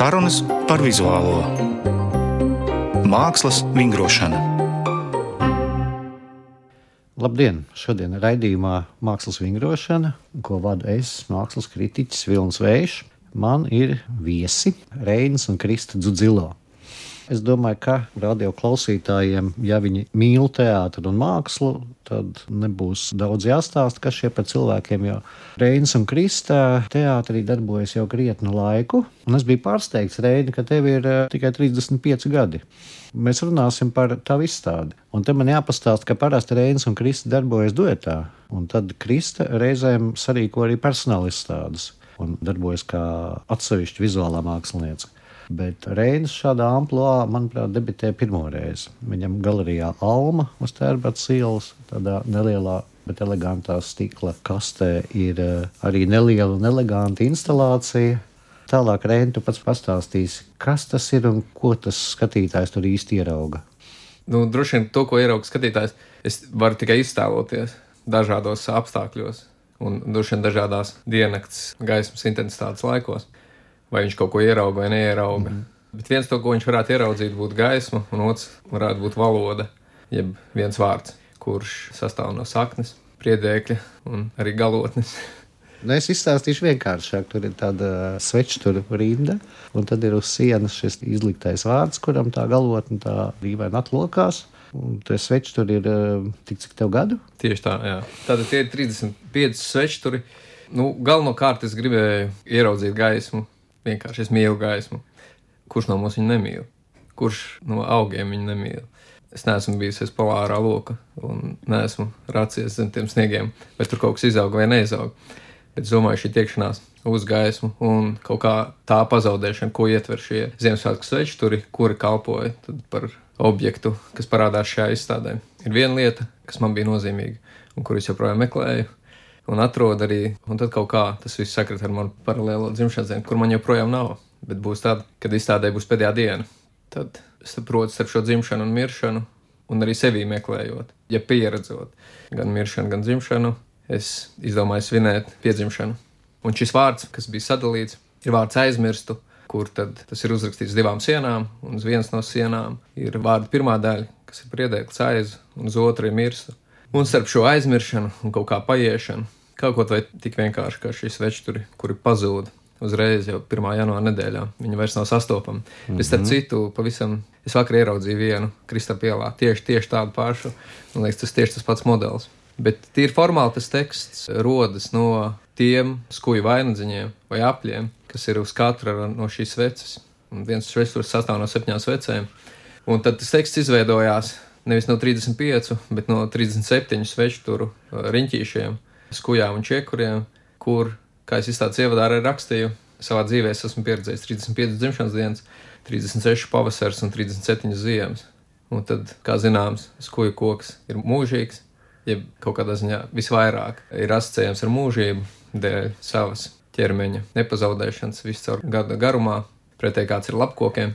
Sarunas par vizuālo mākslas vingrošanu. Labdien! Šodien raidījumā Mākslas vingrošana, ko vadu es, mākslas kritiķis Vilnis Vējš. Man ir viesi Reinas un Krista Dzudzilo. Es domāju, ka radio klausītājiem, ja viņi mīl teātru un mākslu, tad nebūs daudz jāstāsta, kas šie par cilvēkiem. Jo Reinis un Kristā teātrī darbojas jau krietnu laiku, un es biju pārsteigts, Reini, ka tev ir uh, tikai 35 gadi. Mēs runāsim par tavu izstādi. Un te man jāpastāsta, ka parasti Reinis un Krista darbojas duetā, un tad Krista reizēm sarīko arī personāla izstādes un darbojas kā atsevišķa vizuālā mākslinieca. Bet Reinas šādā amplitūnā, manuprāt, debitēja pirmo reizi. Viņam galerijā Alma uz Tērbats ielas, tādā nelielā, bet elegantā stikla kastē ir eh, arī neliela un eleganta instalācija. Tālāk, Reini, tu pats pastāstīsi, kas tas ir un ko tas skatītājs tur īsti ierauga. Nu, droši vien to, ko ierauga skatītājs, es varu tikai iztēloties dažādos apstākļos un droši vien dažādās diennakts gaismas intensitātes laikos vai viņš kaut ko ierauga vai neierauga. Mm -hmm. Bet viens to, ko viņš varētu ieraudzīt, būtu gaisma, un otrs varētu būt valoda, jeb viens vārds, kurš sastāv no saknes, priedēkļa un arī galotnes. Nu, es izstāstīšu vienkāršāk. Tur ir tāda svečtura rinda, un tad ir uz sienas šis izliktais vārds, kuram tā galotne tā dīvaini atlokās. Un tas svečs tur ir tik cik tev gadu? Tieši tā, jā. Tātad tie ir 35 svečturi. Nu, galvenokārt es gribēju ieraudzīt gaismu, Vienkārši es mīlu gaismu. Kurš no mums viņu nemīl? Kurš no augiem viņu nemīl? Es neesmu bijis aiz polārā loka un neesmu rācies zem tiem sniegiem, vai tur kaut kas izaug vai neizaug. Bet es domāju, šī tiekšanās uz gaismu un kaut kā tā pazaudēšana, ko ietver šie Ziemassvētku svečturi, kuri kalpoja par objektu, kas parādās šajā izstādē. Ir viena lieta, kas man bija nozīmīga un kuras joprojām meklēju, un atrod arī, un tad kaut kā tas viss sakrit ar manu paralēlo dzimšanas dienu, kur man joprojām nav. Bet būs tad, kad izstādē būs pēdējā diena. Tad saprotu starp šo dzimšanu un miršanu, un arī sevī meklējot, ja pieredzot gan miršanu, gan dzimšanu, es izdomāju svinēt piedzimšanu. Un šis vārds, kas bija sadalīts, ir vārds aizmirstu, kur tas ir uzrakstīts divām sienām, un uz vienas no sienām ir vārda pirmā daļa, kas ir priedēklis aiz, un uz otru ir mirstu. Un starp šo aizmiršanu un kaut kā paiešanu Kaut ko tik vienkārši kā šīs večturi, kuri pazūd uzreiz jau 1. janvāra nedēļā. Viņa vairs nav sastopama. Mm -hmm. Es starp mhm. citu, pavisam, es vakar ieraudzīju vienu Kristapielā, tieši, tieši tādu pašu. Man liekas, tas tieši tas pats modelis. Bet tīri formāli tas teksts rodas no tiem skuju vainagdziņiem vai apļiem, kas ir uz katra no šīs sveces. Un viens svecturs sastāv no septiņām svecēm. Un tad tas teksts izveidojās nevis no 35, bet no 37 svečturu riņķīšiem skujām un čekuriem, kur, kā es izstāstu ievadā, arī rakstīju, savā dzīvē es esmu pieredzējis 35 dzimšanas dienas, 36 pavasars un 37 ziemas. Un tad, kā zināms, skuju koks ir mūžīgs, jeb kaut kādā ziņā visvairāk ir asociējams ar mūžību dēļ savas ķermeņa nepazaudēšanas visu gada garumā, pretēji kāds ir lapkokiem.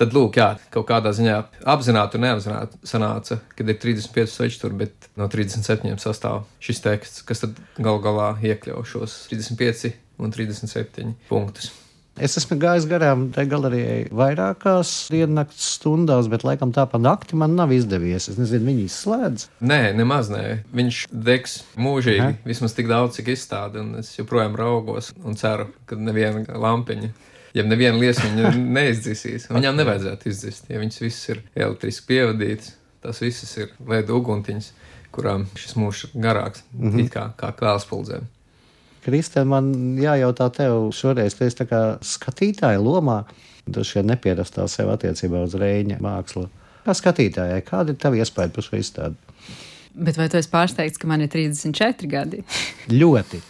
Tad, lūk, jā, kaut kādā ziņā apzināti un neapzināti sanāca, kad ir 35 sveči tur, bet no 37 sastāv šis teksts, kas tad gal galā iekļauj šos 35 un 37 punktus. Es esmu gājis garām tai galerijai vairākās diennakts stundās, bet laikam tā pa nakti man nav izdevies. Es nezinu, viņi izslēdz. Nē, nemaz nē. Viņš degs mūžīgi, Aha. vismaz tik daudz, cik izstāda, un es joprojām raugos un ceru, ka neviena lampiņa ja neviena liesma neizdzisīs, viņām nevajadzētu izdzist. Ja viņas visas ir elektriski pievadītas, tas visas ir ledu uguntiņas, kurām šis mūžs ir garāks, mm -hmm. kā, kā klāspuldzēm. Kristē, man jājautā tev šoreiz, tā kā skatītāja lomā, tu šie nepierastā sev attiecībā uz rēņa mākslu. Kā skatītājai, kāda ir tava iespēja par šo izstādi? Bet vai tu esi pārsteigts, ka man ir 34 gadi? Ļoti.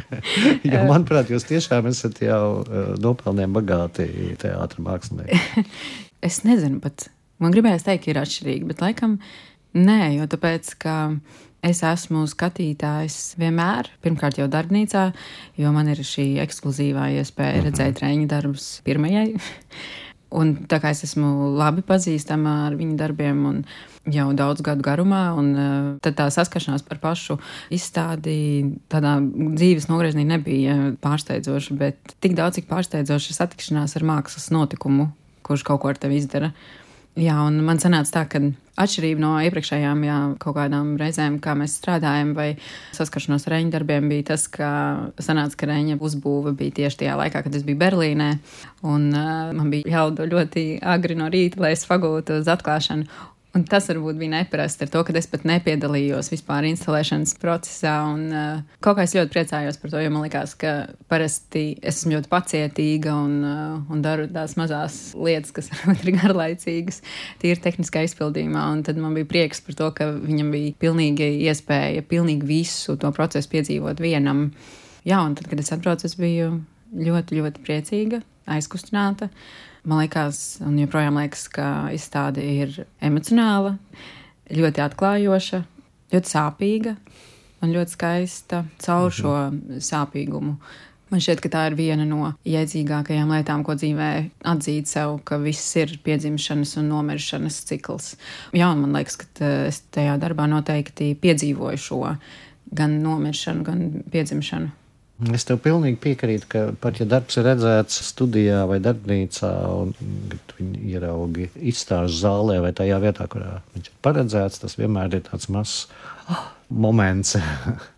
jo, manuprāt, jūs tiešām esat jau uh, nopelnījumi bagāti teātris mākslinieki. es nezinu, pat man gribējās teikt, ir atšķirīgi, bet laikam nē, jo tāpēc, ka. Es esmu skatītājs vienmēr, pirmkārt jau darbnīcā, jo man ir šī ekskluzīvā iespēja uh -huh. redzēt treniņu darbus pirmajai. Un tā kā es esmu labi pazīstama ar viņu darbiem un jau daudz gadu garumā, un uh, tad tā saskaršanās par pašu izstādi tādā dzīves nogriezienī nebija pārsteidzoša, bet tik daudz, cik pārsteidzoša ir satikšanās ar mākslas notikumu, kurš kaut ko ar tevi izdara. Jā, un man sanāca tā, ka atšķirība no iepriekšējām jā, kaut kādām reizēm, kā mēs strādājam, vai saskaršanos ar reņģa darbiem, bija tas, ka sanāca, ka reņģa uzbūve bija tieši tajā laikā, kad es biju Berlīnē, un uh, man bija jāudo ļoti agri no rīta, lai es pagūtu uz atklāšanu. Un tas varbūt bija neparasti ar to, ka es pat nepiedalījos vispār instalēšanas procesā. Un, uh, kaut kā es ļoti priecājos par to, jo man liekas, ka parasti es esmu ļoti pacietīga un, uh, un daru tās mazās lietas, kas varbūt ir garlaicīgas, tīri tehniskā izpildījumā. Un tad man bija prieks par to, ka viņam bija pilnīgi iespēja pilnīgi visu to procesu piedzīvot vienam. Jā, un tad, kad es atbraucu, es biju ļoti, ļoti priecīga, aizkustināta. Man liekas, un joprojām liekas, ka izstāde ir emocionāla, ļoti atklājoša, ļoti sāpīga un ļoti skaista caur mhm. šo sāpīgumu. Man šķiet, ka tā ir viena no iedzīgākajām lietām, ko dzīvē atzīt sev, ka viss ir piedzimšanas un nomiršanas cikls. Jā, man liekas, ka es tajā darbā noteikti piedzīvoju šo gan nomiršanu, gan piedzimšanu. Es tev pilnīgi piekrītu, ka pat ja darbs ir redzēts studijā vai darbnīcā, un viņi ieraugi izstāžu zālē vai tajā vietā, kurā viņš ir paredzēts, tas vienmēr ir tāds mazs oh, moments.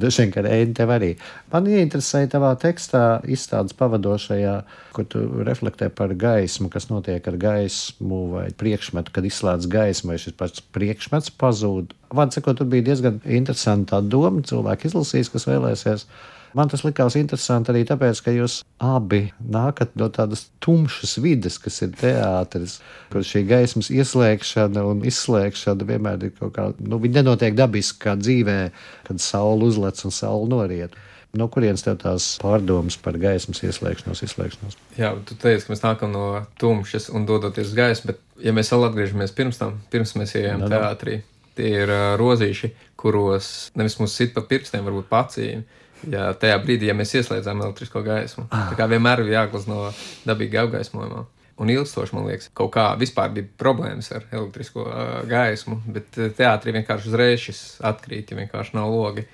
Droši vien, ka Eina tev arī. Man ieinteresēja tavā tekstā, izstādes pavadošajā, kur tu reflektē par gaismu, kas notiek ar gaismu vai priekšmetu, kad izslēdz gaismu, vai šis pats priekšmets pazūd. Vārds sakot, tur bija diezgan interesanta doma, cilvēki izlasīs, kas vēlēsies. Man tas likās interesanti arī tāpēc, ka jūs abi nākat no tādas tumšas vidas, kas ir teātris, kur šī gaismas ieslēgšana un izslēgšana vienmēr ir kaut kā, nu, viņi nenotiek dabiski kā dzīvē, kad saule uzlec un saule noriet. No kurienes tev tās pārdomas par gaismas ieslēgšanos, izslēgšanos? Jā, tu teici, ka mēs nākam no tumšas un dodoties uz gaismu, bet, ja mēs vēl atgriežamies pirms tam, pirms mēs ejam no, teātrī, tie ir uh, rozīši, kuros nevis mūs sit pa pirkstiem, varbūt pacīm, Jā, tajā brīdī, ja mēs ieslēdzām elektrisko gaismu, tā kā vienmēr ir jāglazno dabīgi apgaismojumā. Un ilgstoši, man liekas, kaut kā vispār bija problēmas ar elektrisko uh, gaismu, bet teātrī vienkārši uzreiz šis atkrīt, ja vienkārši nav logi.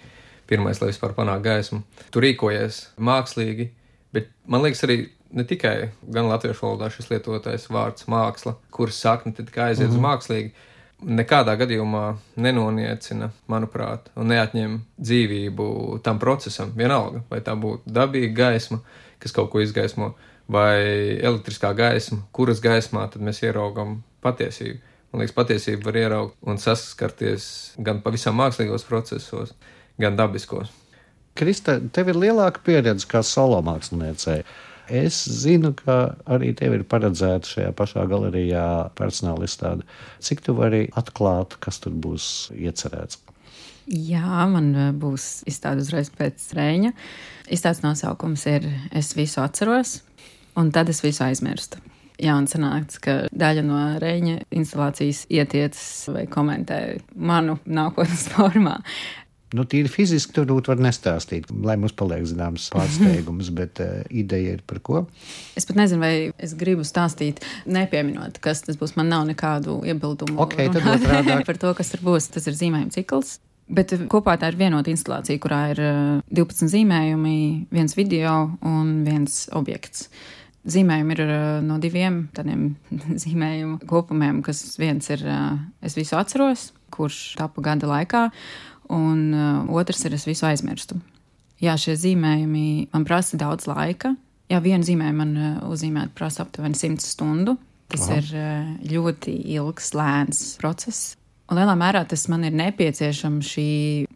Pirmais, lai vispār panāktu gaismu. Tur rīkojies mākslīgi, bet man liekas, arī ne tikai gan latviešu valodā šis lietotais vārds māksla, kuras sakne tikai aiziet mm -hmm. uz mhm. mākslīgi, nekādā gadījumā nenoniecina, manuprāt, un neatņem dzīvību tam procesam. Vienalga, vai tā būtu dabīga gaisma, kas kaut ko izgaismo, vai elektriskā gaisma, kuras gaismā tad mēs ieraugam patiesību. Man liekas, patiesību var ieraugt un saskarties gan pavisam mākslīgos procesos, gan dabiskos. Krista, tev ir lielāka pieredze kā solo māksliniecei. Es zinu, ka arī tev ir paredzēta šajā pašā galerijā personāla izstāde. Cik tu vari atklāt, kas tur būs iecerēts? Jā, man e, būs izstāde uzreiz pēc trēņa. Izstādes nosaukums ir Es visu atceros, un tad es visu aizmirstu. Jā, un sanāca, ka daļa no reņģa instalācijas ietiecas vai komentē manu nākotnes formā. Nu, tīri fiziski tur var nestāstīt, lai mums paliek zināms pārsteigums, bet uh, ideja ir par ko. Es pat nezinu, vai es gribu stāstīt, nepieminot, kas tas būs. Man nav nekādu iebildumu okay, par to, kas tur būs. Tas ir zīmējuma cikls. Bet kopā tā ir vienota instalācija, kurā ir 12 zīmējumi, viens video un viens objekts. Zīmējumi ir no diviem tādiem zīmējumu kopumiem, kas viens ir Es visu atceros, kurš tapu gada laikā, un uh, otrs ir es visu aizmirstu. Jā, šie zīmējumi man prasa daudz laika. Jā, viena zīmējuma man uh, uzzīmēt prasa aptuveni 100 stundu. Tas Aha. ir uh, ļoti ilgs, lēns process. Un lielā mērā tas man ir nepieciešams šī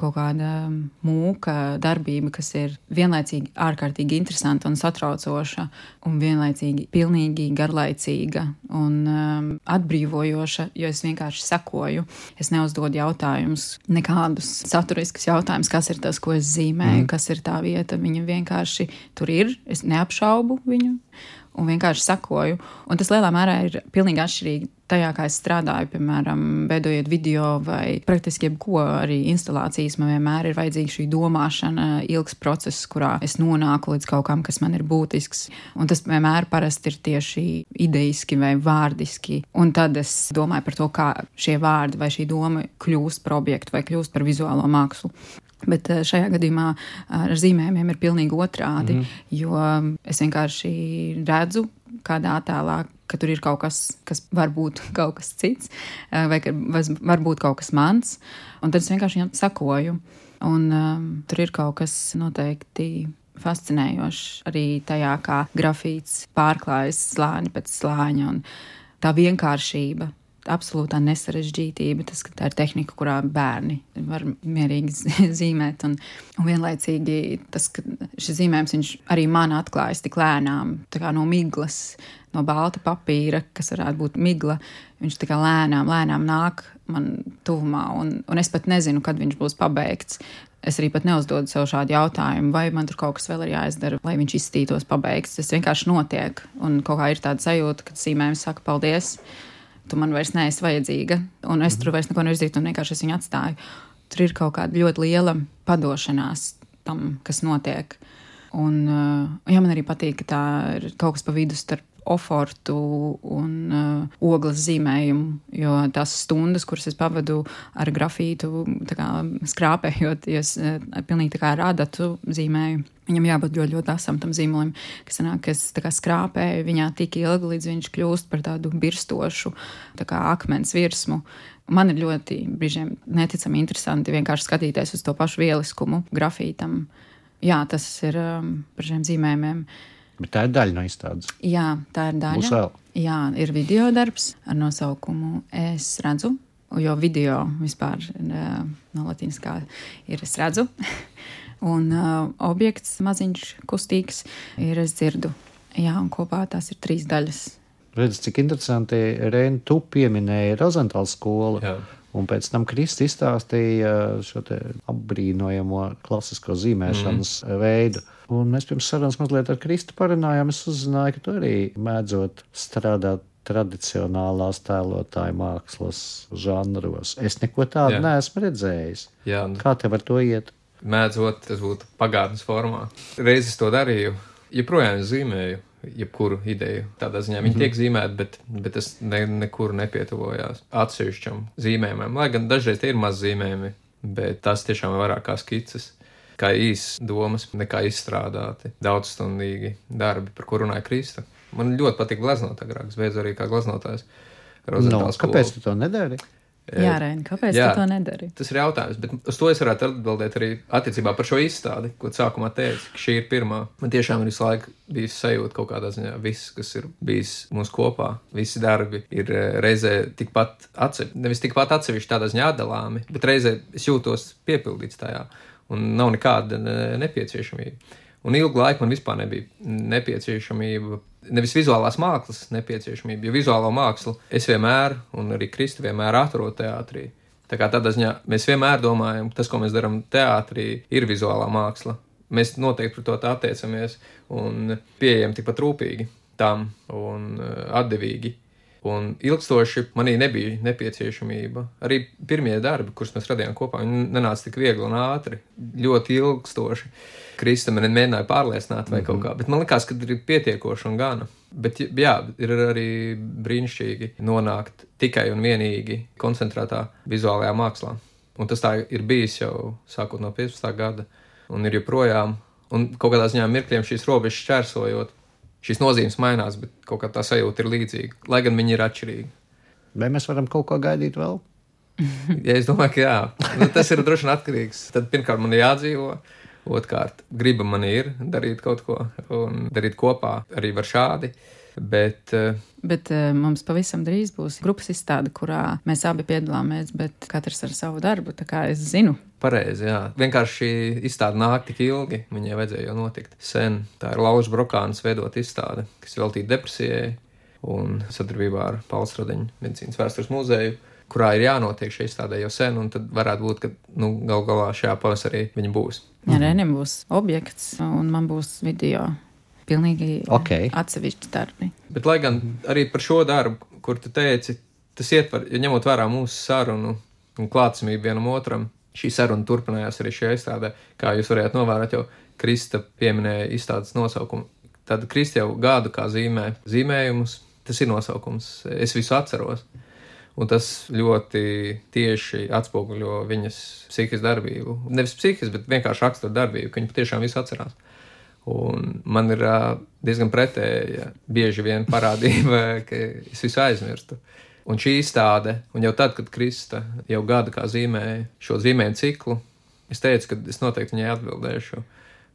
kaut kāda mūka darbība, kas ir vienlaicīgi ārkārtīgi interesanta un satraucoša, un vienlaicīgi pilnīgi garlaicīga un um, atbrīvojoša, jo es vienkārši sekoju. Es neuzdodu jautājumus, nekādus saturiskus jautājumus, kas ir tas, ko es zīmēju, mm. kas ir tā vieta. Viņa vienkārši tur ir, es neapšaubu viņu. Un vienkārši sakoju. Un tas lielā mērā ir pilnīgi atšķirīgi tajā, kā es strādāju, piemēram, veidojot video vai praktiski jebko arī instalācijas. Man vienmēr ir vajadzīga šī domāšana, ilgs process, kurā es nonāku līdz kaut kam, kas man ir būtisks. Un tas vienmēr parasti ir tieši idejiski vai vārdiski. Un tad es domāju par to, kā šie vārdi vai šī doma kļūst par objektu vai kļūst par vizuālo mākslu. Bet eh, šajā gadījumā ar zīmējumiem ir pilnīgi otrādi, mm -hmm. jo es vienkārši redzu kādā attēlā, ka tur ir kaut kas, kas var būt kaut kas cits, eh, vai var būt kaut kas mans, un tad es vienkārši viņam sakoju. Un um, tur ir kaut kas noteikti fascinējošs arī tajā, kā grafīts pārklājas slāņi pēc slāņa un tā vienkāršība absolūtā nesarežģītība, tas, ka tā ir tehnika, kurā bērni var mierīgi zīmēt. Un, un vienlaicīgi tas, ka šis zīmējums arī man atklājas tik lēnām, no miglas, no balta papīra, kas varētu būt migla. Viņš tā kā lēnām, lēnām nāk man tuvumā, un, un es pat nezinu, kad viņš būs pabeigts. Es arī pat neuzdodu sev šādu jautājumu, vai man tur kaut kas vēl ir jāizdara, lai viņš izstītos pabeigts. Tas vienkārši notiek, un kaut kā ir tāda sajūta, ka zīmējums saka paldies tu man vairs neesi vajadzīga, un es tur vairs neko nevaru izdarīt, un vienkārši es viņu atstāju. Tur ir kaut kāda ļoti liela padošanās tam, kas notiek. Un, uh, jā, man arī patīk, ka tā ir kaut kas pa vidu starp ofortu un uh, ogles zīmējumu, jo tās stundas, kuras es pavadu ar grafītu, kā, skrāpējot, jo es uh, pilnīgi tā kā ar adatu zīmēju. Viņam jābūt ļoti, ļoti asam tam zīmolim, kas sanāk, ka es kā, skrāpēju viņā tik ilgi, līdz viņš kļūst par tādu birstošu tā kā, akmens virsmu. Man ir ļoti brīžiem neticami interesanti vienkārši skatīties uz to pašu vieliskumu grafītam. Jā, tas ir um, par šiem zīmējumiem. Bet tā ir daļa no izstādes. Jā, tā ir daļa. Būs vēl. Jā, ir video darbs ar nosaukumu Es redzu, jo video vispār uh, no latīniskā ir Es redzu. un uh, objekts maziņš, kustīgs, ir es dzirdu. Jā, un kopā tās ir trīs daļas. Redz, cik interesanti, Reina, tu pieminēji Rozentāls skolu. Jā. Un pēc tam Kristis izstāstīja šo apbrīnojamo klasisko zīmēšanas mm. veidu. Un mēs pirms sarunas mazliet ar Kristu parunājām. Es uzzināju, ka tu arī mēdzot strādāt tradicionālās tēlotāju mākslas žanros. Es neko tādu Jā. neesmu redzējis. Jā, nu, Kā tev ar to iet? mēdzot, tas būtu pagātnes formā. Reizes to darīju, joprojām zīmēju jebkuru ideju. Tādā ziņā viņi mm -hmm. tiek zīmēti, bet, bet es ne, nekur nepietuvojos atsevišķam zīmējumam. Lai gan dažreiz tie ir maz zīmējumi, bet tas tiešām ir vairāk kā skices. Kā īsts domas, nekā izstrādāti daudzstundīgi darbi, par kuriem runāja Krista. Man ļoti patīk gleznot, agrāk es beidzu arī kā gleznotājs. No, kāpēc tu to nedari? Jā, Reini, kāpēc jā, tu to nedari? Tas ir jautājums, bet uz to es varētu atbildēt arī attiecībā par šo izstādi, ko sākumā teicu, ka šī ir pirmā. Man tiešām ir visu laiku bijis sajūta kaut kādā ziņā, viss, kas ir bijis mums kopā, visi darbi ir eh, reizē tikpat atsevišķi, nevis tikpat atsevišķi tādā ziņā atdalāmi, bet reizē es jūtos piepildīts tajā un nav nekāda nepieciešamība. Un ilgu laiku man vispār nebija nepieciešamība nevis vizuālās mākslas nepieciešamība, jo vizuālo mākslu es vienmēr, un arī Kristi vienmēr atrodu teātrī. Tā kā tādā ziņā mēs vienmēr domājam, tas, ko mēs darām teātrī, ir vizuālā māksla. Mēs noteikti pret to attiecamies un pieejam tikpat rūpīgi tam un uh, atdevīgi. Un ilgstoši manī nebija nepieciešamība. Arī pirmie darbi, kurus mēs radījām kopā, nenāca tik viegli un ātri. Ļoti ilgstoši. Krista man mēģināja pārliecināt vai mm -hmm. kaut mhm. kā, bet man liekas, ka ir pietiekoši un gana. Bet jā, ir arī brīnišķīgi nonākt tikai un vienīgi koncentrētā vizuālajā mākslā. Un tas tā ir bijis jau sākot no 15. gada, un ir joprojām. Un kaut kādā ziņā mirkļiem šīs robežas šķērsojot, šīs nozīmes mainās, bet kaut kā tā sajūta ir līdzīga, lai gan viņi ir atšķirīgi. Vai mēs varam kaut ko gaidīt vēl? ja es domāju, ka jā, nu, tas ir droši vien atkarīgs. Tad pirmkārt man ir jādzīvo. Otrkārt, griba man ir darīt kaut ko un darīt kopā arī var šādi. Bet, uh, bet uh, mums pavisam drīz būs grupas izstāde, kurā mēs abi piedalāmies, bet katrs ar savu darbu. Tā kā es zinu, Pareizi, jā. Vienkārši šī izstāde nāk tik ilgi, viņai vajadzēja jau notikt sen. Tā ir Lauža Brokānas veidot izstāde, kas veltīta depresijai un sadarbībā ar Pauls Rodiņu medicīnas vēstures muzeju, kurā ir jānotiek šī izstāde jau sen, un tad varētu būt, ka nu, gal galā šajā pavasarī viņa būs. Jā, Renim būs objekts, un man būs video pilnīgi Ok. atsevišķi darbi. Bet, lai gan arī par šo darbu, kur tu teici, tas ietver, ja ņemot vērā mūsu sarunu un klātsamību vienam otram, šī saruna turpinājās arī šajā izstādē. Kā jūs varējāt novērot, jau Krista pieminēja izstādes nosaukumu. Tad Krista jau gādu kā zīmē zīmējumus, tas ir nosaukums, es visu atceros. Un tas ļoti tieši atspoguļo viņas psihisku darbību. Nevis psihisku, bet vienkārši raksturu darbību, ka viņa patiešām visu atcerās. Un man ir diezgan pretēja bieži vien parādība, ka es visu aizmirstu. Un šī izstāde, un jau tad, kad Krista jau gada kā zīmēja šo zīmējumu ciklu, es teicu, ka es noteikti viņai atbildēšu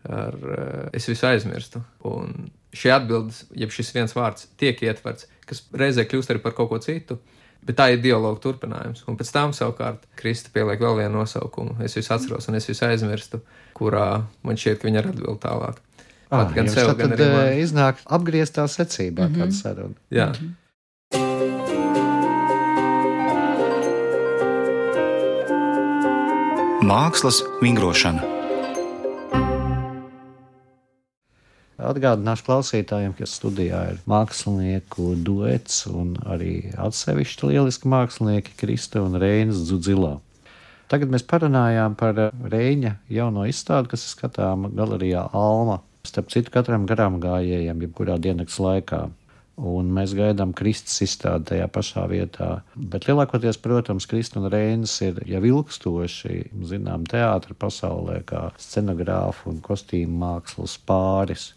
ar ā, es visu aizmirstu. Un šī atbildes, jeb šis viens vārds tiek ietverts, kas reizē kļūst arī par kaut ko citu. Bet tā ir dialoga turpinājums. Un pēc tam savukārt Krista pieliek vēl vienu nosaukumu. Es visu atceros, un es visu aizmirstu, kurā man šķiet, ka viņa ir atbild tālāk. Ah, gan sev, tad, gan tad eh, iznāk apgrieztā secībā mm -hmm. tāda saruna. Jā, Mākslas vingrošana. Atgādināšu klausītājiem, ka studijā ir mākslinieku duets un arī atsevišķi lieliski mākslinieki Krista un Reinas Dzudzilā. Tagad mēs parunājām par Reņa jauno izstādi, kas ir skatāma galerijā Alma. Starp citu, katram garām gājējam, jebkurā diennakts laikā. Un mēs gaidām Kristus izstādi tajā pašā vietā. Bet lielākoties, protams, Kristus un Reinas ir jau ilgstoši, zinām, teātris pasaulē, kā scenogrāfu un kostīmu mākslas pāris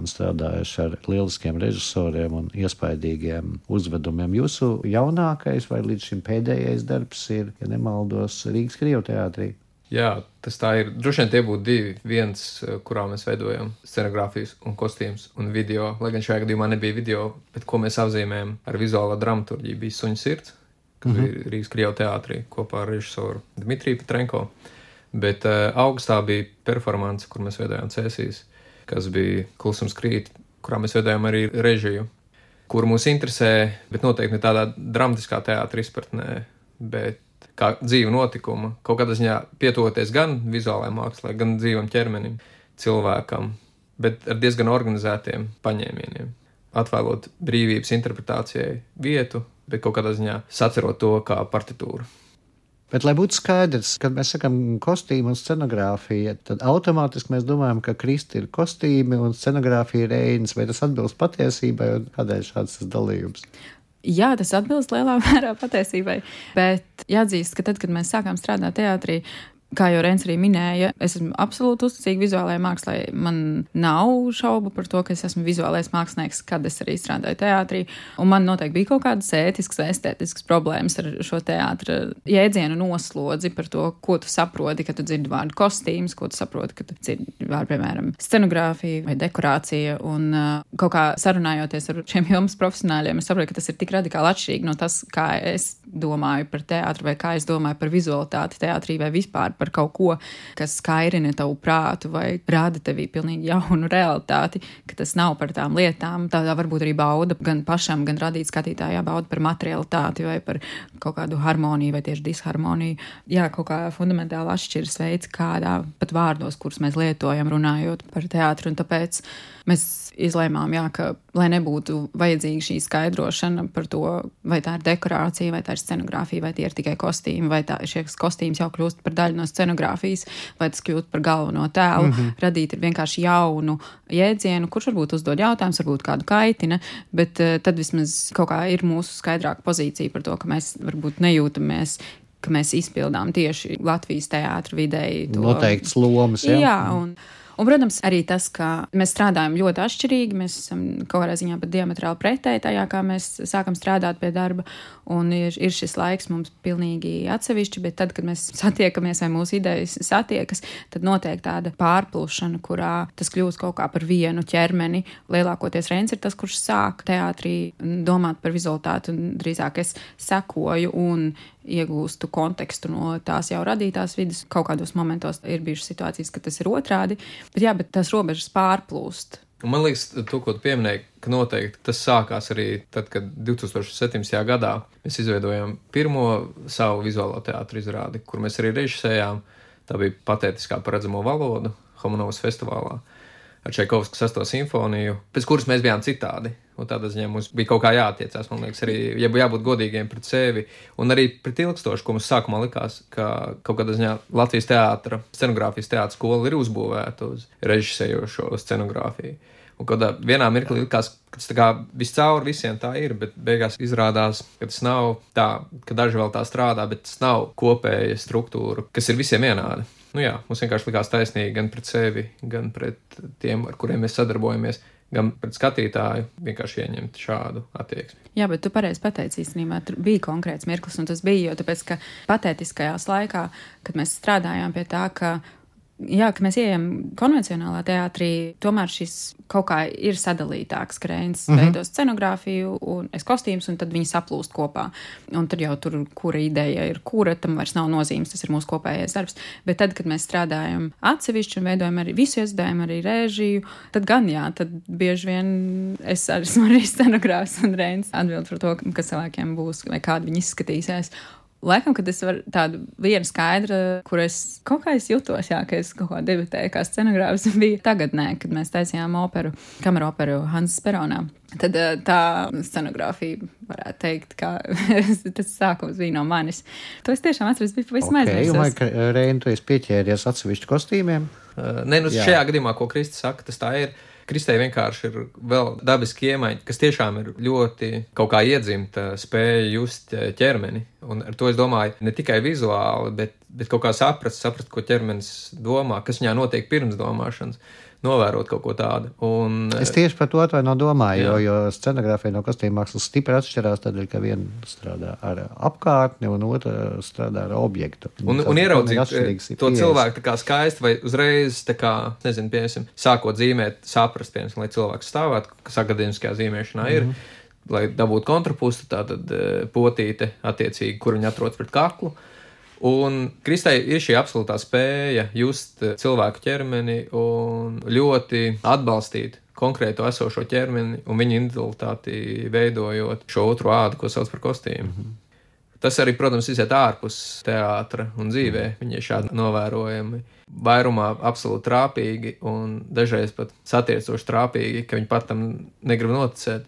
un strādājuši ar lieliskiem režisoriem un iespaidīgiem uzvedumiem. Jūsu jaunākais vai līdz šim pēdējais darbs ir, ja nemaldos, Rīgas Krievijas teātrī. Jā, tas tā ir. Droši vien tie būtu divi. Viens, eh, kurā mēs veidojam scenogrāfijas un kostīmus un video. Lai gan šajā gadījumā nebija video, bet ko mēs apzīmējam ar vizuālo dramaturgiju, bija suņu sirds, kas mm -hmm. bija Rīgas Krievijas teātrī kopā ar režisoru Dmitriju Petrenko. Bet uh, augustā bija performance, kur mēs veidojām cēsīs, kas bija Klusums krīt, kurā mēs veidojām arī režiju, kur mūs interesē, bet noteikti ne tādā dramatiskā teātrī izpratnē, bet kā dzīva notikuma, kaut kādā ziņā pietuvoties gan vizuālajai mākslai, gan dzīvam ķermenim, cilvēkam, bet ar diezgan organizētiem paņēmieniem. Atvēlot brīvības interpretācijai vietu, bet kaut kādā ziņā sacerot to kā partitūru. Bet, lai būtu skaidrs, kad mēs sakām kostīmu un scenogrāfiju, tad automātiski mēs domājam, ka Kristi ir kostīmi un scenogrāfija ir reinas. Vai tas atbilst patiesībai un kādēļ šāds dalījums? Jā, tas atbilst lielā mērā patiesībai. Bet jāatzīst, ka tad, kad mēs sākām strādāt teātrī, kā jau Rens arī minēja, es esmu absolūti uzticīga vizuālajai mākslai. Man nav šaubu par to, ka es esmu vizuālais mākslinieks, kad es arī strādāju teātrī. Un man noteikti bija kaut kādas ētiskas vai estētiskas problēmas ar šo teātra jēdzienu noslodzi par to, ko tu saproti, kad tu dzirdi vārdu kostīms, ko tu saproti, kad tu dzirdi vārdu, piemēram, scenogrāfija vai dekorācija. Un uh, kaut kā sarunājoties ar šiem jomas profesionāļiem, es saprotu, ka tas ir tik radikāli atšķirīgi no tas, kā es domāju par teātru vai kā es domāju par vizualitāti teātrī vai vispār par kaut ko, kas skairina tavu prātu vai rāda tevī pilnīgi jaunu realitāti, ka tas nav par tām lietām. Tā varbūt arī bauda gan pašam, gan radīt skatītājā bauda par materialitāti vai par kaut kādu harmoniju vai tieši disharmoniju. Jā, kaut kā fundamentāli atšķiras veids, kādā pat vārdos, kurus mēs lietojam, runājot par teātru, un tāpēc mēs izlēmām, jā, ka, lai nebūtu vajadzīga šī skaidrošana par to, vai tā ir dekorācija, vai tā ir scenogrāfija, vai tie ir tikai kostīmi, vai tā, šie kostīms jau kļūst par daļu no scenogrāfijas, vai tas kļūst par galveno tēlu. Mm -hmm. Radīt ir vienkārši jaunu jēdzienu, kurš varbūt uzdod jautājumus, varbūt kādu kaitina, bet uh, tad vismaz kaut kā ir mūsu skaidrāka pozīcija par to, ka mēs varbūt nejūtamies ka mēs izpildām tieši Latvijas teātris vidēji. Noteikts lomas. Jā, jā un, un, protams, arī tas, ka mēs strādājam ļoti atšķirīgi. Mēs esam kaut kādā ziņā pat diametrāli pretēji tajā, kā mēs sākam strādāt pie darba. Un ir, ir šis laiks mums pilnīgi atsevišķi, bet tad, kad mēs satiekamies vai mūsu idejas satiekas, tad notiek tāda pārplūšana, kurā tas kļūst kaut kā par vienu ķermeni. Lielākoties Reins ir tas, kurš sāk teātrī domāt par vizualitāti, un drīzāk es sekoju un iegūstu kontekstu no tās jau radītās vidas. Kaut kādos momentos ir bijušas situācijas, ka tas ir otrādi, bet jā, bet tās robežas pārplūst. Un man liekas, to, ko pieminēji, ka noteikti tas sākās arī tad, kad 2017. gadā mēs izveidojām pirmo savu vizuālo teātru izrādi, kur mēs arī režisējām. Tā bija patētiskā paredzamo valodu Homanovas festivālā. ar Čekovsku sesto simfoniju, pēc kuras mēs bijām citādi. Un tādā ziņā mums bija kaut kā jāattiecās, man liekas, arī ja jābūt godīgiem pret sevi un arī pret ilgstošu, ko mums sākumā likās, ka kaut kādā ziņā Latvijas teātra, scenogrāfijas teātra skola ir uzbūvēta uz režisējošo scenogrāfiju. Un kādā vienā mirklī likās, ka tas kā viscaur visiem tā ir, bet beigās izrādās, ka tas nav tā, ka daži vēl tā strādā, bet tas nav kopēja struktūra, kas ir visiem vienāda. Nu jā, mums vienkārši likās taisnīgi gan pret sevi, gan pret tiem, ar kuriem mēs sadarbojamies gan pret skatītāju vienkārši ieņemt šādu attieksmi. Jā, bet tu pareizi pateici īstenībā, tur bija konkrēts mirklis, un tas bija jo tāpēc, ka patētiskajās laikā, kad mēs strādājām pie tā, ka Jā, ka mēs ejam konvencionālā teātrī, tomēr šis kaut kā ir sadalītāks. Kreins mm -hmm. veido scenogrāfiju, un es kostīmus, un tad viņi saplūst kopā. Un tur jau tur, kura ideja ir, kura tam vairs nav nozīmes, tas ir mūsu kopējais darbs. Bet tad, kad mēs strādājam atsevišķi un veidojam arī visu izdevību, arī režiju, tad gan jā, tad bieži vien es arī esmu arī scenogrāfs un reins atbild par to, kas cilvēkiem būs vai kādi viņi izskatīsies. Laikam, kad es varu tādu vienu skaidru, kur es kaut kā es jutos, jā, ka es kaut kā debitēju kā scenogrāfs, bija tagadnē, kad mēs taisījām operu, kameru operu Hansa Speronā. Tad eh, tā scenogrāfija, varētu teikt, ka tas sākums bija no manis. To es tiešām atceros, bija pavisam okay, aizmirsis. Domāju, ka eh, Reina, tu esi pieķēries atsevišķu kostīmiem? Uh, nē, nu Jā. šajā gadījumā, ko Kristis saka, tas tā ir. Kristē vienkārši ir vēl dabiski iemaņa, kas tiešām ir ļoti kaut kā iedzimta spēja just ķermeni. Un ar to es domāju ne tikai vizuāli, bet, bet kaut kā saprast, saprast, ko ķermenis domā, kas viņā notiek pirms domāšanas novērot kaut ko tādu. Un, es tieši par to atvaino domāju, jā. jo, jo scenogrāfija no kostīm mākslas stipri atšķirās, tad, ka viena strādā ar apkārtni un otra strādā ar objektu. Un, un, un ieraudzīt to pieejas. cilvēku tā kā skaisti vai uzreiz, tā kā, nezinu, piemēram, sākot zīmēt, saprast, piemēram, lai cilvēks stāvētu, kas akadēmiskajā zīmēšanā ir. Mm -hmm. Lai dabūtu kontrapustu, tātad eh, potīte, attiecīgi, kur viņi atrodas pret kaklu. Uh, Un Kristai ir šī absolūtā spēja just cilvēku ķermeni un ļoti atbalstīt konkrēto esošo ķermeni un viņa individualitāti veidojot šo otru ādu, ko sauc par kostīmu. Mm -hmm. Tas arī, protams, iziet ārpus teātra un dzīvē. Viņi ir šādi novērojami. Vairumā absolūti trāpīgi un dažreiz pat satiecoši trāpīgi, ka viņi pat tam negrib noticēt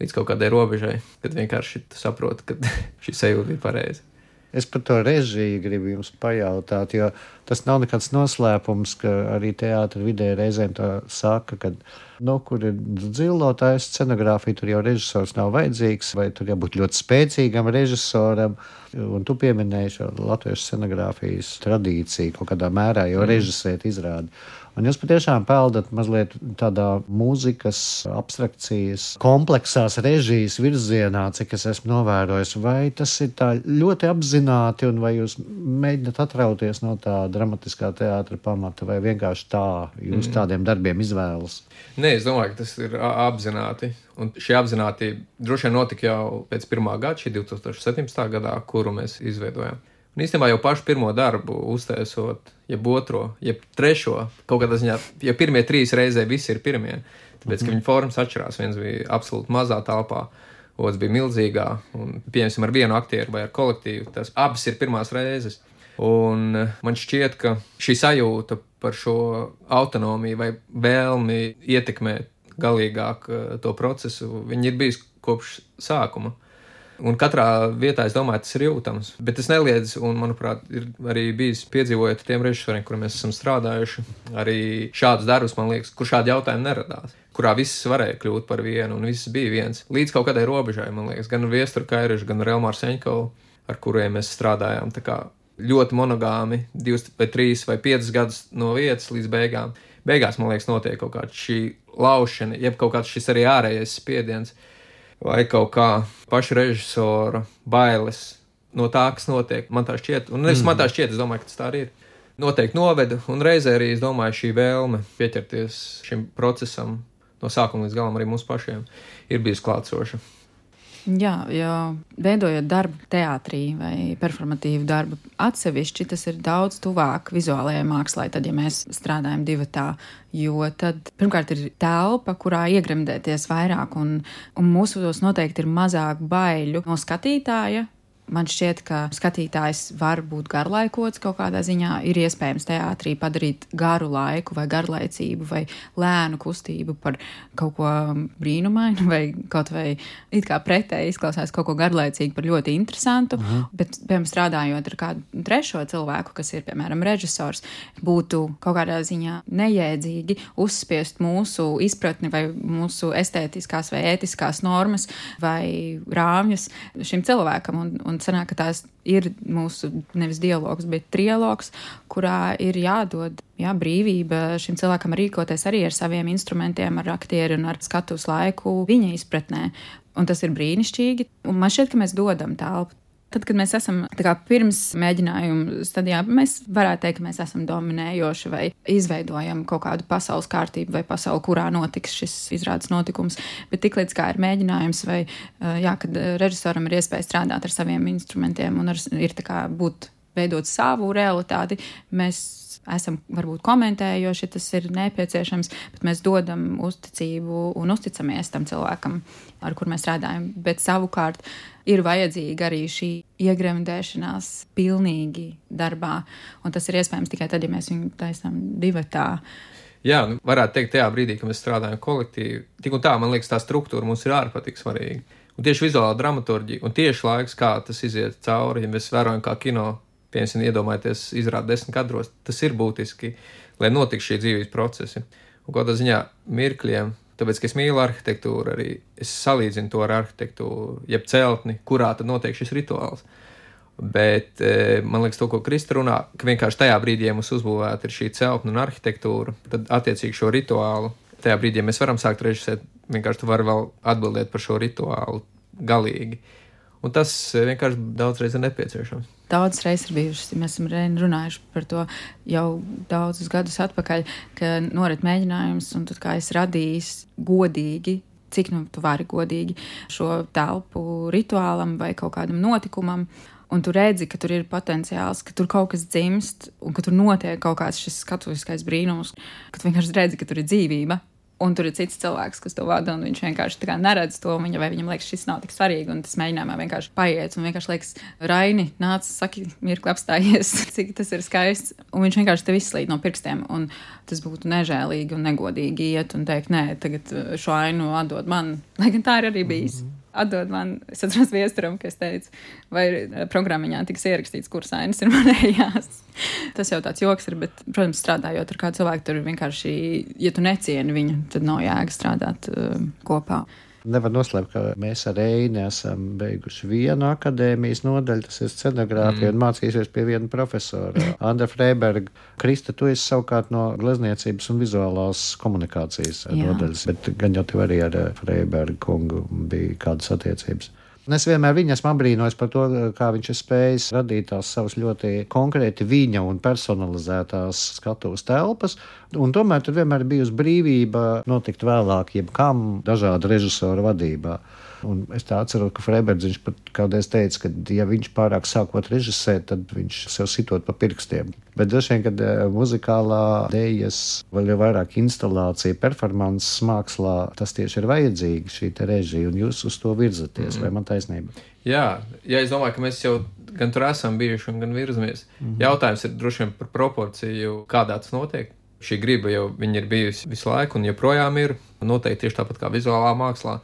līdz kaut kādai robežai, kad vienkārši saprot, ka šī sajūta bija pareiza. Es par to režiju gribu jums pajautāt, jo tas nav nekāds noslēpums, ka arī teātris vidē reizēm tā saka, ka, nu, kur ir dzilotāja scenogrāfija, tur jau režisors nav vajadzīgs, vai tur jābūt ļoti spēcīgam režisoram. Un tu pieminēji šo latviešu scenogrāfijas tradīciju kaut kādā mērā, jo mm. režisēt izrādi. Un jūs patiešām peldat mazliet tādā mūzikas, abstrakcijas, kompleksās režijas virzienā, cik es esmu novērojis. Vai tas ir tā ļoti apzināti, un vai jūs mēģināt atrauties no tā dramatiskā teātra pamata, vai vienkārši tā jūs mm. tādiem darbiem izvēlas? Nē, es domāju, ka tas ir apzināti. Un šī apzinātība droši vien notika jau pēc pirmā gada, šī 2017. gadā, kuru mēs izveidojām. Un īstenībā jau pašu pirmo darbu uztaisot, jeb otro, jeb trešo, kaut kādā ziņā, ja pirmie trīs reizē visi ir pirmie, tāpēc, ka mhm. viņu formas atšķirās. Viens bija absolūti mazā telpā, otrs bija milzīgā, un, pieņemsim, ar vienu aktieru vai ar kolektīvu. Tas abas ir pirmās reizes. Un eh, man šķiet, ka šī sajūta par šo autonomiju vai vēlmi ietekmēt galīgāk eh, to procesu, viņi ir bijis kopš sākuma. Un katrā vietā, es domāju, tas ir jūtams. Bet tas neliedz, un, manuprāt, ir arī bijis piedzīvojot tiem režisoriem, kuriem mēs esam strādājuši, arī šādus darbus, man liekas, kur šādi jautājumi neradās. Kurā viss varēja kļūt par vienu, un viss bija viens. Līdz kaut kādai robežai, man liekas, gan ar Viesturu Kairišu, gan ar Elmāru Seņkovu, ar kuriem mēs strādājām. Ļoti monogāmi, divas, vai trīs, vai piecas gadus no vietas līdz beigām. Beigās, man liekas, notiek kaut kāda šī laušana, jeb kaut kāds šis arī ārējais spiediens vai kaut kā paša režisora bailes no tā, kas notiek. Man tā šķiet, un es mm. man tā šķiet, es domāju, ka tas tā arī ir. Noteikti noveda, un reizē arī es domāju, šī vēlme pieķerties šim procesam no sākuma līdz galam arī mums pašiem ir bijusi klātsoša. Jā, jo veidojot darbu teātrī vai performatīvu darbu atsevišķi, tas ir daudz tuvāk vizuālajai mākslai, tad, ja mēs strādājam divi tā. Jo tad, pirmkārt, ir telpa, kurā iegremdēties vairāk, un, un mūsos noteikti ir mazāk baiļu no skatītāja, Man šķiet, ka skatītājs var būt garlaikots kaut kādā ziņā. Ir iespējams teātrī padarīt garu laiku, vai garlaicību, vai lēnu kustību par kaut ko brīnumainu, vai kaut vai it kā pretēji izklausās kaut ko garlaicīgu par ļoti interesantu. Mhm. Bet, piemēram, strādājot ar kādu trešo cilvēku, kas ir, piemēram, režisors, būtu kaut kādā ziņā nejēdzīgi uzspiest mūsu izpratni vai mūsu estētiskās vai ētiskās normas vai rāmjus šim cilvēkam. Un, un sanāk, ka tās ir mūsu nevis dialogs, bet trialogs, kurā ir jādod jā, brīvība šim cilvēkam rīkoties arī ar saviem instrumentiem, ar aktieru un ar skatuves laiku viņa izpratnē. Un tas ir brīnišķīgi. Un man šķiet, ka mēs dodam telpu Tad, kad mēs esam kā, pirms mēģinājuma stadijā, mēs varētu teikt, ka mēs esam dominējoši vai izveidojam kaut kādu pasaules kārtību vai pasauli, kurā notiks šis izrādes notikums. Bet tiklīdz kā ir mēģinājums vai jā, kad režisoram ir iespēja strādāt ar saviem instrumentiem un ar, ir kā, būt veidot savu realitāti, mēs esam varbūt komentējoši, tas ir nepieciešams, bet mēs dodam uzticību un uzticamies tam cilvēkam, ar kur mēs strādājam. Bet savukārt ir vajadzīga arī šī iegremdēšanās pilnīgi darbā, un tas ir iespējams tikai tad, ja mēs viņu taisām divatā. Jā, nu, varētu teikt, tajā brīdī, kad mēs strādājam kolektīvi, tik un tā, man liekas, tā struktūra mums ir ārpatīk svarīga. Un tieši vizuālā dramaturģija un tieši laiks, kā tas iziet cauri, ja mēs vērojam, kā kino piemēram, iedomājieties, izrādīt desmit kadros, tas ir būtiski, lai notiktu šie dzīves procesi. Un kādā ziņā mirkļiem, tāpēc, ka es mīlu arhitektūru, arī es salīdzinu to ar arhitektūru, jeb celtni, kurā tad notiek šis rituāls. Bet e, man liekas, to, ko Krista runā, ka vienkārši tajā brīdī, ja mums uzbūvēta ir šī celtne un arhitektūra, tad attiecīgi šo rituālu, tajā brīdī, ja mēs varam sākt režisēt, vienkārši tu vari vēl atbildēt par šo rituālu galīgi. Un tas e, vienkārši daudzreiz ir nepieciešams. Daudzas reizes ir bijušas, mēs esam runājuši par to jau daudzus gadus atpakaļ, ka norit mēģinājums, un tad kā es radīju godīgi, cik nu tu vari godīgi šo telpu rituālam vai kaut kādam notikumam. Un tu redzi, ka tur ir potenciāls, ka tur kaut kas dzimst, un ka tur notiek kaut kāds šis skatuviskais brīnums, ka tu vienkārši redzi, ka tur ir dzīvība. Un tur ir cits cilvēks, kas to vada, un viņš vienkārši neredz to. Viņa, viņam liekas, šis nav tik svarīgi, un tas mēģinājumā vienkārši paiet. Un vienkārši liekas, Raini, nāc, saki, mirkli apstājies, cik tas ir skaists. Un viņš vienkārši tev izslīd no pirkstiem. Un tas būtu nežēlīgi un negodīgi iet un teikt, nē, tagad uh, šo ainu atdod man. Lai gan tā ir arī bijis. Mm -hmm atdod man, es atceros viesturam, kas teica, vai eh, programmiņā tiks ierakstīts, kuras ainas ir manējās. Tas jau tāds joks ir, bet, protams, strādājot ar kādu cilvēku, tur vienkārši, ja tu necieni viņu, tad nav jēga strādāt uh, kopā. Nevar noslēpt, ka mēs ar Eini esam beiguši vienu akadēmijas nodaļu, tas ir scenogrāfija, mm. un mācīsies pie viena profesora, Andra Freiberga. Krista, tu esi savukārt no glezniecības un vizuālās komunikācijas Jā. nodaļas, bet gan jau tev arī ar Freibergu kungu bija kādas attiecības. Un es vienmēr viņu esmu apbrīnojis par to, kā viņš ir spējis radīt tās savas ļoti konkrēti viņa un personalizētās skatuves telpas. Un tomēr tur vienmēr ir bijusi brīvība notikt vēlāk, jebkam dažādu režisoru vadībā. Un es tā atceros, ka Freibergs pat kādreiz teica, ka, ja viņš pārāk sākot režisēt, tad viņš sev sitot pa pirkstiem. Bet droši vien, kad uh, muzikālā dēļas, vēl jau vairāk instalācija, performances mākslā, tas tieši ir vajadzīgi šī režija, un jūs uz to virzaties, mm. vai man taisnība? Jā, jā, es domāju, ka mēs jau gan tur esam bijuši, gan virzamies. Mm -hmm. Jautājums ir droši vien par proporciju, kādā tas notiek. Šī griba jau ir bijusi visu laiku, un joprojām ir noteikti tieši tāpat kā vizuālā mākslā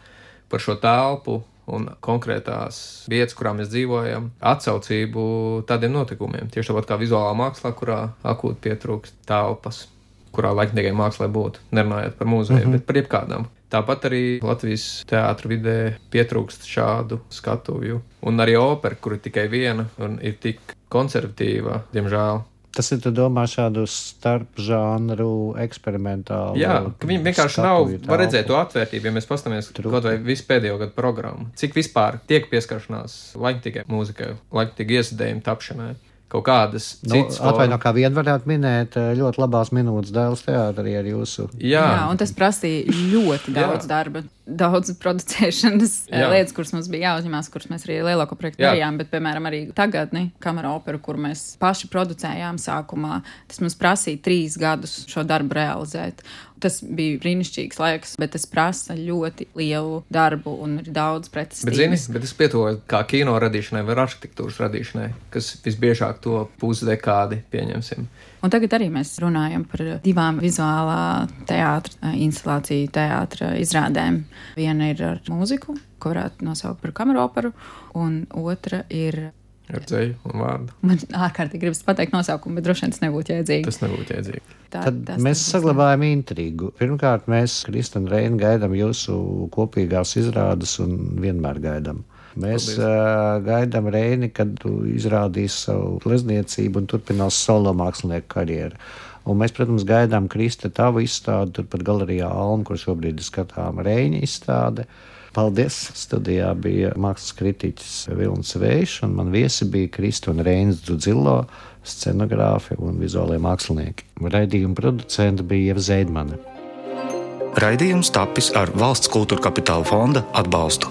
par šo telpu un konkrētās vietas, kurā mēs dzīvojam, atsaucību tādiem notikumiem. Tieši tāpat kā vizuālā mākslā, kurā akūti pietrūkst telpas, kurā laikmatīgai mākslai būtu, nerunājot par muzeju, mm -hmm. bet par jebkādām. Tāpat arī Latvijas teātris vidē pietrūkst šādu skatuvju. Un arī opera, kur ir tikai viena un ir tik konservatīva, diemžēl, Tas ir, domā, šādu starpžānru eksperimentālu. Jā, ka viņi vienkārši nav, var redzēt to atvērtību, ja mēs pastāmies kaut vai visu pēdējo gadu programmu. Cik vispār tiek pieskaršanās laikmatīgai mūzikai, laikmatīgai iesadējumu tapšanai kaut kādas nu, atvaino, kā vien varētu minēt, eh, ļoti labās minūtes dēls teātrī ar jūsu. Jā. Jā, un tas prasīja ļoti daudz Jā. darba, daudz producēšanas eh, Jā. lietas, kuras mums bija jāuzņemās, kuras mēs arī lielāko projektu darījām, bet, piemēram, arī tagadni kamera opera, kur mēs paši producējām sākumā, tas mums prasīja trīs gadus šo darbu realizēt. Tas bija brīnišķīgs laiks, bet tas prasa ļoti lielu darbu un ir daudz pretestības. Bet, zini, bet es pietuvoju kā kino radīšanai vai arhitektūras radīšanai, kas visbiežāk to pusdekādi pieņemsim. Un tagad arī mēs runājam par divām vizuālā teātra instalāciju, teātra izrādēm. Viena ir ar mūziku, ko varētu nosaukt par kameroperu, un otra ir ar dzēju un vārdu. Man ārkārtīgi gribas pateikt nosaukumu, bet droši vien tas nebūtu jēdzīgi. Tas nebūtu jēdzīgi. Tā, Tad mēs saglabājam intrigu. Pirmkārt, mēs, Krista un Reina, gaidām jūsu kopīgās izrādes un vienmēr gaidām. Mēs uh, gaidām Reini, kad tu izrādīsi savu glezniecību un turpinās solo mākslinieku karjeru. Un mēs, protams, gaidām Krista tavu izstādi turpat galerijā Alma, kur šobrīd ir skatām Reina izstāde. Paldies! Studijā bija mākslas kritiķis Vilnis Vējš, un man viesi bija Krista un Reinas Dzudzilo, scenogrāfi un vizuālie mākslinieki. Raidījuma producenta bija Ieva Zeidmane. Raidījums tapis ar valsts kultūra kapitāla fonda atbalstu.